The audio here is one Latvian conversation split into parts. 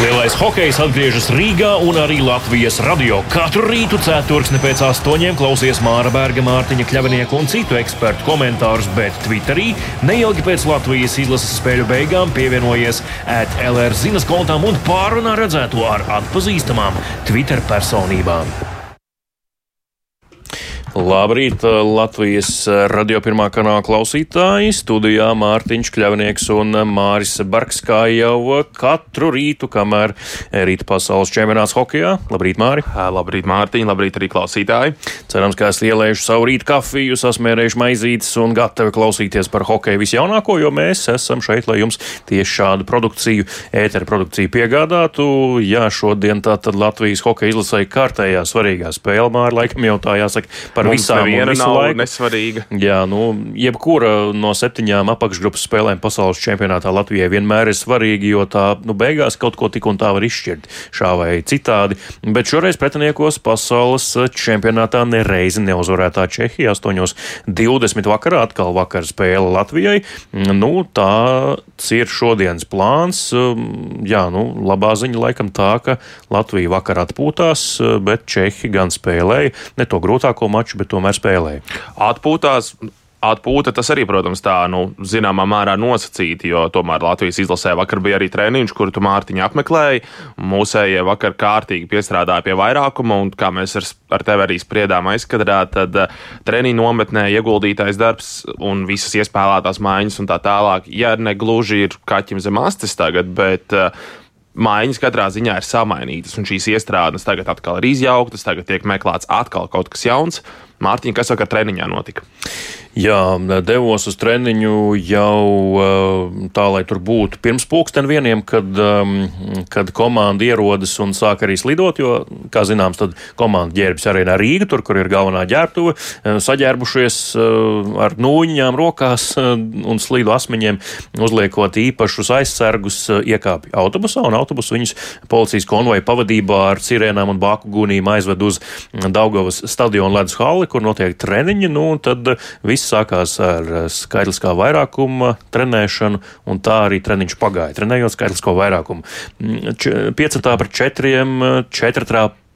Lielais hokejs atgriežas Rīgā un arī Latvijas radio. Katru rītu ceturksni pēc astoņiem klausies Māra Berga, Mārtiņa Kļavinieka un citu ekspertu komentārus, bet Twitterī neilgi pēc Latvijas izlases spēļu beigām pievienojies ētlr zinas kontām un pārunā redzēto ar atpazīstamām Twitter personībām. Labrīt, Latvijas radio pirmā kanāla klausītāji. Studijā Mārtiņš Kļavnieks un Māris Barks kā jau katru rītu, kamēr rīta pasaules čempionāts hokejā. Labrīt, Māri! Labrīt, Mārtiņ! Labrīt arī klausītāji! Cerams, ka esat ielējuši savu rītu kafiju, sasmērējuši maizītes un gatavi klausīties par hokeju visjaunāko, jo mēs esam šeit, lai jums tieši šādu produkciju, ēteru produkciju piegādātu. Jā, šodien tātad Latvijas hokeja izlasēja kārtējā svarīgā spēle, Māri, laikam jau tā jāsaka par visām neviena visu nav nesvarīga. Jā, nu, jebkura no septiņām apakšgrupas spēlēm pasaules čempionātā Latvijai vienmēr ir svarīga, jo tā nu, beigās kaut ko tik un tā var izšķirt šā vai citādi. Bet šoreiz pretiniekos pasaules čempionātā nereizi neuzvarētā Čehija 8.20 vakarā atkal vakar spēle Latvijai. Nu, tāds ir šodienas plāns. Jā, nu, labā ziņa laikam tā, ka Latvija vakar atpūtās, bet Čehi gan spēlēja ne to grūtāko maču, bet tomēr spēlēja. Atpūtās. Atpūta tas arī, protams, tā, nu, zināmā mērā nosacīti, jo tomēr Latvijas izlasē vakar bija arī treniņš, kuru tu Mārtiņu apmeklēji. Mūsējie vakar kārtīgi piestrādāja pie vairākuma, un kā mēs ar, ar tevi arī spriedām aizkadrā, tad uh, treniņu nometnē ieguldītais darbs un visas iespēlētās maiņas un tā tālāk, ja ne gluži ir kaķim zem astes tagad, bet uh, Mājiņas katrā ziņā ir samainītas, un šīs iestrādes tagad atkal ir izjauktas, tagad tiek meklēts atkal kaut kas jauns. Mārtiņa, kas vakar treniņā notika? Jā, devos uz treniņu jau tā, lai tur būtu pirms pulksten vieniem, kad, kad komanda ierodas un sāk arī slidot, jo, kā zināms, tad komanda ģērbjas arī Rīga, tur, kur ir galvenā ģērbtuve, saģērbušies ar nūjiņām rokās un slīdu asmeņiem, uzliekot īpašus aizsargus, iekāpja autobusā, un autobusu viņus policijas konvoja pavadībā ar sirēnām un bāku gūnīm aizved uz Daugavas stadionu ledus halli, kur notiek treniņi, nu, tad viss sākās ar skaitliskā vairākuma trenēšanu, un tā arī treniņš pagāja. Trenējot skaitlisko vairākumu. 5 pret 4, 4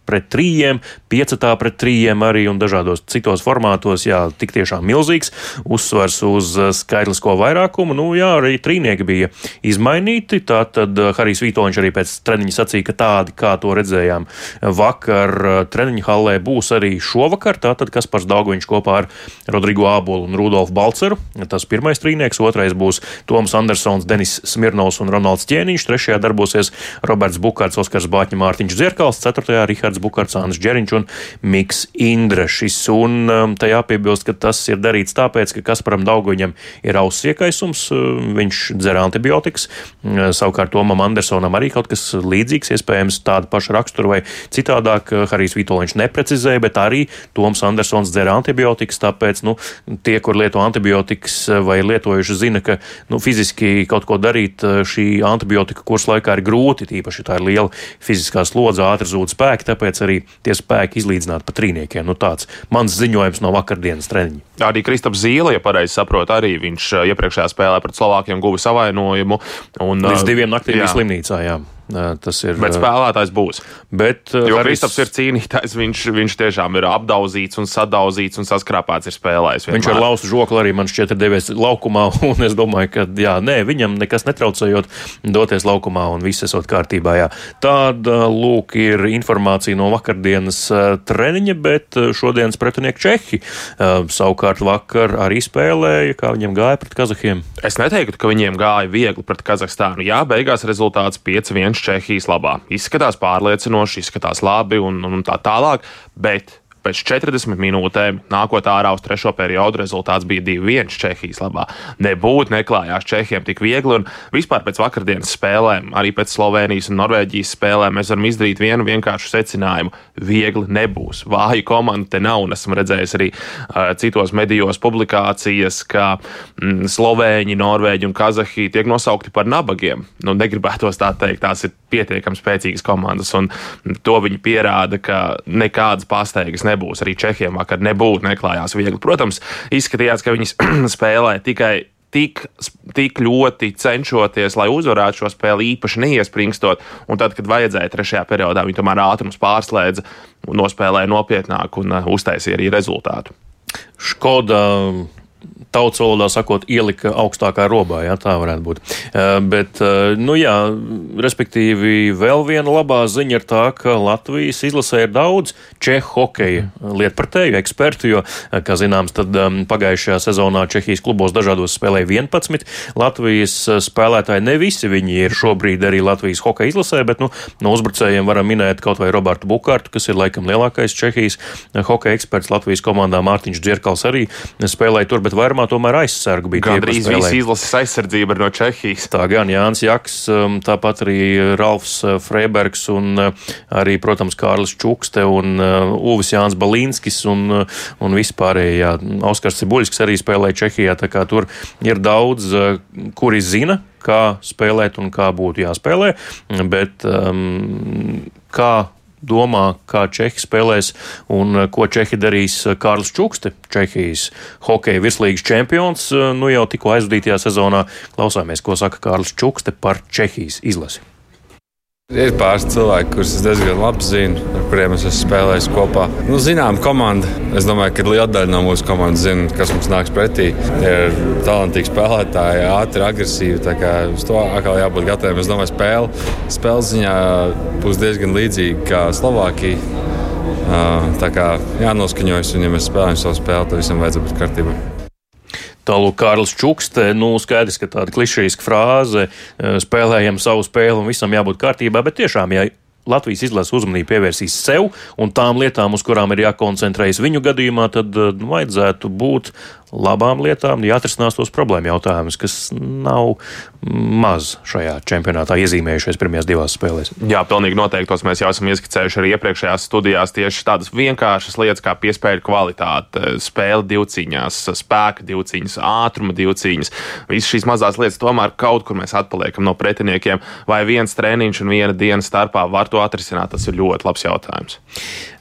pret trījiem, piecatā pret trījiem arī un dažādos citos formātos. Jā, tik tiešām milzīgs uzsvars uz skaitlisko vairākumu. Nu, jā, arī trīnieki bija izmainīti. Tātad Harijs Vītoņš arī pēc treniņa sacīja, ka tādi, kā to redzējām vakar treniņa hallē, būs arī šovakar. Tātad Kaspars Daugoviņš kopā ar Rodrigo Ābolu un Rudolfu Balceru. Tas pirmais trīnieks, otrais būs Toms Andersons, Denis Smirnovs un Ronalds Ķēniņš. Trešajā darbosies Roberts Bukārts, Oskars Bāķa Mārtiņš Dzierkals, ceturtajā Rihards Rihards Andris Džeriņš un Miks Indrašis. Un um, tā jāpiebilst, ka tas ir darīts tāpēc, ka Kasparam Daugoņam ir auss iekaisums, viņš dzer antibiotikas, savukārt Tomam Andersonam arī kaut kas līdzīgs, iespējams tāda paša rakstura vai citādāk. Harijs Vitoļņš neprecizēja, bet arī Toms Andersons dzer antibiotikas, tāpēc, nu, tie, kur lieto antibiotikas vai lietojuši, zina, ka, nu, fiziski kaut ko darīt šī antibiotika kursa laikā ir grūti, tīpaši tā ir liela fiziskā slodze, ātri zūd spēki, tāpēc arī tie spēki izlīdzināt pa trīniekiem. Nu, tāds mans ziņojums no vakardienas treniņa. Arī Kristaps Zīle, ja pareizi saprotu, arī viņš iepriekšējā spēlē pret Slovākiem guva savainojumu. Un, Līdz diviem naktīm bija slimnīcā. Jā. Tas ir. Bet spēlētājs būs. Bet, jo Haris... Kristaps ir cīnītājs, viņš, viņš tiešām ir apdauzīts un sadauzīts un saskrāpēts ir spēlējis. Vienmēr. Viņš ar lausu žokli arī man šķiet ir devies laukumā, un es domāju, ka jā, nē, viņam nekas netraucējot doties laukumā un viss esot kārtībā. Jā. Tāda, lūk, ir informācija no vakardienas treniņa, bet šodienas pretinieku Čehi savukārt vakar arī spēlēja, kā viņiem gāja pret Kazahiem. Es neteiktu, ka viņiem gāja viegli pret Kazahstānu. Jā, beigās rezultāts 5-1 Čehijas labā. Izskatās pārliecinoši, izskatās labi un, un tā tālāk, bet Pēc 40 minūtēm, nākot ārā uz trešo periodu, rezultāts bija 2-1 Čehijas labā. Nebūt neklājās Čehiem tik viegli, un vispār pēc vakardienas spēlēm, arī pēc Slovenijas un Norvēģijas spēlēm, mēs varam izdarīt vienu vienkāršu secinājumu. Viegli nebūs. Vāja komanda te nav, un esmu redzējis arī uh, citos medijos publikācijas, ka mm, Slovēņi, Norvēģi un Kazahī tiek nosaukti par nabagiem. Nu, negribētos tā teikt, tās ir pietiekami spēcīgas komandas, un to viņi pierāda, ka nekādas pastaigas nebūs nebūs. Arī Čehiem vakar nebūtu neklājās viegli. Protams, izskatījās, ka viņi spēlē tikai tik, tik ļoti cenšoties, lai uzvarētu šo spēli, īpaši neiespringstot. Un tad, kad vajadzēja trešajā periodā, viņi tomēr ātrums pārslēdza, nospēlēja nopietnāk un uh, uztaisīja arī rezultātu. Škoda tautas valodā sakot, ielika augstākā robā. Jā, tā varētu būt. Uh, bet, uh, nu jā, respektīvi, vēl viena labā ziņa ir tā, ka Latvijas izlasē ir daudz čehu hokeja lietpratēju ekspertu, jo, uh, kā zināms, tad um, pagājušajā sezonā Čehijas klubos dažādos spēlēja 11 Latvijas spēlētāji. Ne visi viņi ir šobrīd arī Latvijas hokeja izlasē, bet nu, no uzbrucējiem varam minēt kaut vai Robertu Bukārtu, kas ir laikam lielākais Čehijas hokeja eksperts Latvijas komandā. Mārtiņš Dzirkals arī spēlēja tur, bet vairumā tomēr aizsargu bija. Gan drīz visi izlases aizsardzība no Čehijas. Tā gan Jānis Jaks, um, tāpat arī Ralfs uh, Freibergs un uh, arī, protams, Kārlis Čukste un uh, Uvis Jānis Balīnskis un, un vispārējie. Jā, Oskars Cibuļskis arī spēlēja Čehijā, tā kā tur ir daudz, kuri zina, kā spēlēt un kā būtu jāspēlē, bet um, kā domā, kā Čehi spēlēs un eh, ko Čehi darīs eh, Kārlis Čukste, Čehijas hokeja virslīgas čempions. Eh, nu jau tikko aizvadītajā sezonā klausāmies, ko saka Kārlis Čukste par Čehijas izlasi. Ir pāris cilvēki, kurus es diezgan labi zinu, ar kuriem es esmu spēlējis kopā. Nu, zinām, komanda. Es domāju, ka liela daļa no mūsu komandas zina, kas mums nāks pretī. Tie ir talantīgi spēlētāji, ātri, agresīvi. Uz to atkal jābūt gataviem. Es domāju, spēle, spēles ziņā būs diezgan līdzīga kā Slovākija. Tā kā jānoskaņojas, un ja mēs spēlējam savu spēli, tad visam vajadzētu būt kārtībā. Tālāk, Kārlis Čukste, nu, skaidrs, ka tāda klišejiska frāze, eh, spēlējam savu spēli un visam jābūt kārtībā, bet tiešām, ja Latvijas izlases uzmanību pievērsīs sev un tām lietām, uz kurām ir jākoncentrējas viņu gadījumā, tad eh, nu, vajadzētu būt labām lietām, jāatrisinās tos problēmu jautājumus, kas nav maz šajā čempionātā iezīmējušies pirmajās divās spēlēs. Jā, pilnīgi noteikti tos mēs jau esam ieskicējuši arī iepriekšējās studijās. Tieši tādas vienkāršas lietas kā piespēļu kvalitāte, spēle divcīņās, spēka divcīņas, ātruma divcīņas. Visas šīs mazās lietas tomēr kaut kur mēs atpaliekam no pretiniekiem, vai viens treniņš un viena diena starpā var to atrisināt. Tas ir ļoti labs jautājums.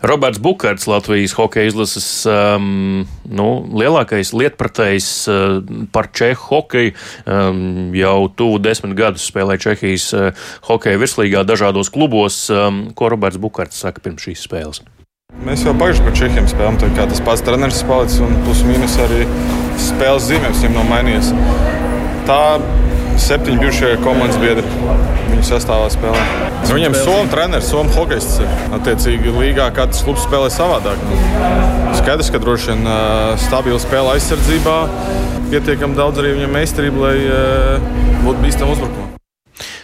Roberts Bukārts, Latvijas hokeja izlases um, nu, lielākais lietpratējs uh, par čehu hokeju. Um, jau tuvu desmit gadus spēlē Čehijas uh, hokeja virslīgā dažādos klubos. Um, ko Roberts Bukārts saka pirms šīs spēles? Mēs jau pagājušajā par čehiem spēlējām. Tā kā tas pats treneris palicis un plus mīnus arī spēles zīmējums viņam nav mainījies. Tā septiņi bijušie komandas biedri viņu sastāvā spēlē. Viņam Somijas treneris, Somijas hokejists ir. Attiecīgi, līgā katrs klubs spēlē savādāk. Skaidrs, ka droši vien stabila spēle aizsardzībā, pietiekami daudz arī viņam meistarība, lai būtu bīstama uzbrukumā.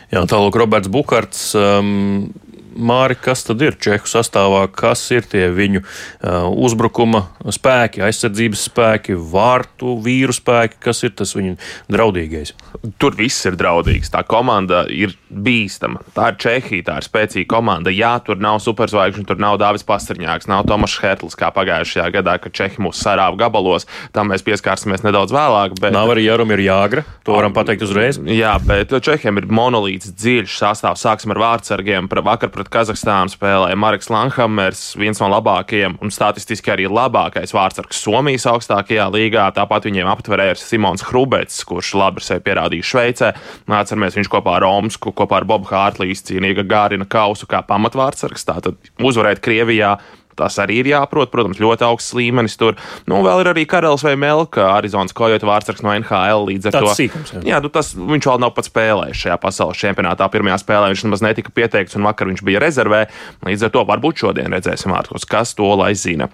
Jā, tālāk Roberts Bukārts. Um, Māri, kas tad ir Čehu sastāvā, kas ir tie viņu uh, uzbrukuma spēki, aizsardzības spēki, vārtu vīru spēki, kas ir tas viņu draudīgais? Tur viss ir draudīgs. Tā komanda ir bīstama. Tā ir Čehija, tā ir spēcīga komanda. Jā, tur nav superzvaigžņu, tur nav Dāvis Pastrņāks, nav Tomas Hertls, kā pagājušajā gadā, kad Čehi mūs sarāva gabalos. Tam mēs pieskārsimies nedaudz vēlāk. Bet... Nav arī Jaromir Jāgra, to varam pateikt uzreiz. Jā, bet Čehiem ir monolīts, dziļš sastāvs. Sāksim ar vārdsargiem. Vakar pret Kazahstānu spēlēja Marks Langhammers, viens no labākajiem un statistiski arī labākais vārdsargs Somijas augstākajā līgā. Tāpat viņiem aptverēja Simons Hrubets, kurš labi sevi pierādīja Šveicē. Atceramies, viņš kopā ar Romsku, kopā ar Bobu Hārtlī izcīnīja Gārina kausu kā pamatvārdsargs. Tātad uzvarēt Krievijā Tas arī ir jāprot. Protams, ļoti augsts līmenis tur. Nu, vēl ir arī Karels vai Melka, Arizonas Kojota vārdsargs no NHL. Līdz ar Tāds to sīkums, jā. jā, nu, tas, viņš vēl nav pats spēlējis šajā pasaules čempionātā. Pirmajā spēlē viņš nemaz netika pieteikts, un vakar viņš bija rezervē. Līdz ar to varbūt šodien redzēsim ārpus, kas to lai zina.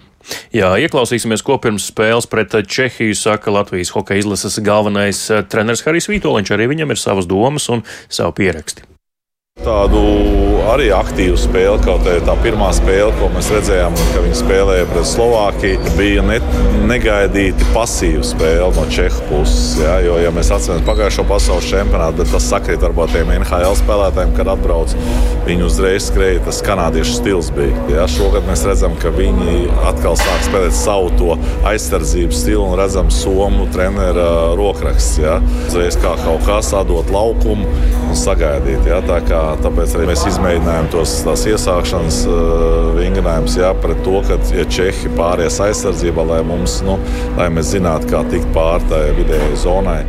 Jā, ieklausīsimies, ko pirms spēles pret Čehiju saka Latvijas hokeja izlases galvenais eh, treneris Harijs Vitoļņš. Arī viņam ir savas domas un savu pierakstu. Tādu arī aktīvu spēli, kaut arī tā pirmā spēle, ko mēs redzējām, ka viņi spēlēja pret Slovākiju, bija ne, negaidīti pasīva spēle no Čehu puses. Ja, jo, ja mēs atceramies pagājušo pasaules čempionātu, bet tas sakrīt varbūt tiem NHL spēlētājiem, kad atbrauc, viņi uzreiz skrēja, tas kanādiešu stils bija. Ja, šogad mēs redzam, ka viņi atkal sāk spēlēt savu to aizsardzības stilu un redzam somu treneru rokraksts. Ja. Uzreiz kā kaut kā sadot laukumu un sagaidīt. Ja, tā kā tāpēc arī mēs izmēģinājām tos iesākšanas uh, vingrinājumus pret to, ka ja Čehi pāries aizsardzībā, lai, mums, nu, lai mēs zinātu, kā tikt pāri tai vidējai zonai.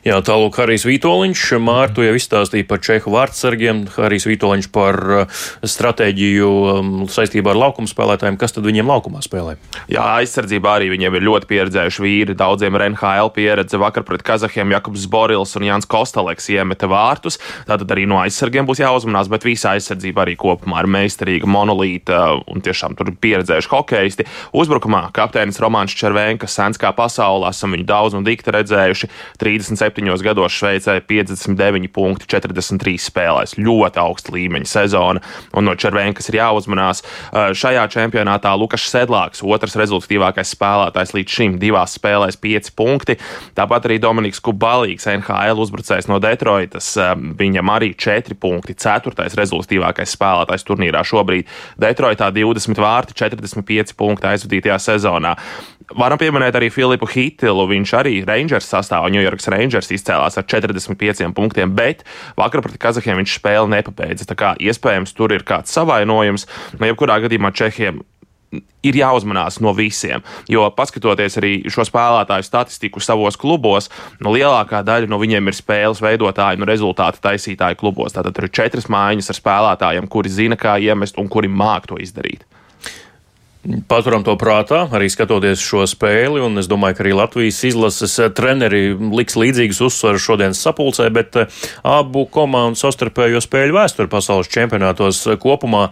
Jā, tālāk Harijs Vitoļņš. Mārtu jau izstāstīja par čehu vārdsargiem. Harijs Vitoļņš par uh, stratēģiju um, saistībā ar laukuma spēlētājiem. Kas tad viņiem laukumā spēlē? Jā, aizsardzībā arī viņiem ir ļoti pieredzējuši vīri. Daudziem ir NHL pieredze. Vakar pret Kazahiem Jakobs Borils un Jānis Kostaleks iemeta vārtus. Tātad arī no aizsargiem būs jāuzmanās, bet visa aizsardzība arī kopumā ir meistarīga, monolīta un tiešām tur pieredzējuši hokeisti. Uzbrukumā kapteinis Romāns Červēnkas, sens kā pasaulē, esam viņu daudz un dikti redzējuši. 37 27 gados Šveicē 59 punkti 43 spēlēs. Ļoti augsta līmeņa sezona, un no Červenkas ir jāuzmanās. Šajā čempionātā Lukas Sedlāks, otrs rezultatīvākais spēlētājs līdz šim, divās spēlēs 5 punkti. Tāpat arī Dominiks Kubalīgs, NHL uzbrucējs no Detroitas, viņam arī 4 punkti, 4. rezultatīvākais spēlētājs turnīrā šobrīd. Detroitā 20 vārti, 45 punkti aizvadītajā sezonā. Varam pieminēt arī Filipu Hitilu. Viņš arī Rangers sastāvā New York Rangers izcēlās ar 45 punktiem, bet vakar pret Kazahiem viņš spēli nepabeidza. Tā kā iespējams tur ir kāds savainojums. No jebkurā gadījumā Čehiem ir jāuzmanās no visiem. Jo, paskatoties arī šo spēlētāju statistiku savos klubos, no lielākā daļa no viņiem ir spēles veidotāji un no rezultātu taisītāji klubos. Tātad tur ir četras mājiņas ar spēlētājiem, kuri zina, kā iemest un kuri māk to izdarīt. Paturam to prātā, arī skatoties šo spēli, un es domāju, ka arī Latvijas izlases eh, treneri liks līdzīgus uzsvarus šodienas sapulcē, bet eh, abu komandu savstarpējo spēļu vēsturi pasaules čempionātos eh, kopumā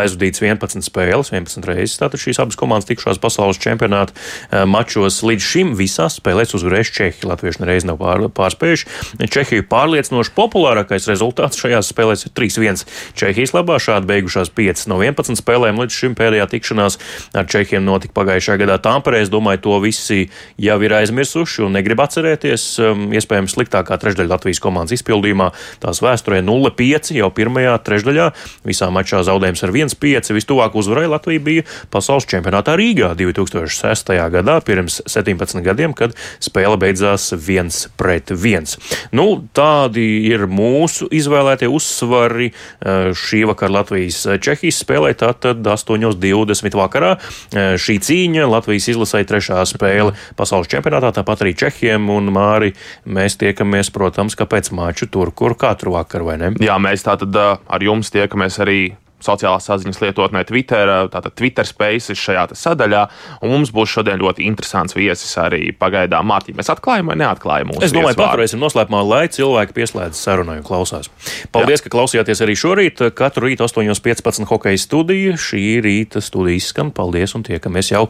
aizvadīts 11 spēles, 11 reizes. Tātad šīs abas komandas tikšās pasaules čempionāta mačos līdz šim visās spēlēs uzvarējuši Čehi. Latvieši nereiz nav pār, pārspējuši. Čehija pārliecinoši populārākais rezultāts šajās spēlēs ir 3-1 Čehijas labā. Šādi beigušās 5 no 11 spēlēm līdz šim pēdējā tikšanās ar Čehiem notika pagājušajā gadā Tāmperē. Es domāju, to visi jau ir aizmirsuši un negrib atcerēties. Um, iespējams, sliktākā trešdaļa Latvijas komandas izpildījumā tās vēsturē 0-5 jau pirmajā trešdaļā. Visā mačā zaudējums ar 1-5. Vistuvāk uzvarai Latvija bija pasaules čempionātā Rīgā 2006. gadā, pirms 17 gadiem, kad spēle beidzās 1-1. Nu, tādi ir mūsu izvēlētie uzsvari uh, šī vakara Latvijas-Čehijas spēlē. Tātad 8.20 vakarā vakarā. Šī cīņa Latvijas izlasēja trešā spēle pasaules čempionātā, tāpat arī Čehiem un Māri. Mēs tiekamies, protams, ka pēc maču tur, kur katru vakaru, vai ne? Jā, mēs tātad ar jums tiekamies arī sociālās saziņas lietotnē Twitter, tātad Twitter Spaces šajā sadaļā. Un mums būs šodien ļoti interesants viesis arī pagaidām. Mārtiņ, mēs atklājam vai neatklājam mūsu Es domāju, paturēsim noslēpumā, lai cilvēki pieslēdz sarunai un klausās. Paldies, Jā. ka klausījāties arī šorīt. Katru rītu 8.15 hokeja studija. Šī rīta studija izskan. Paldies un tiekamies jau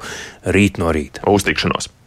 rīt no rīta. Uz tikšanos!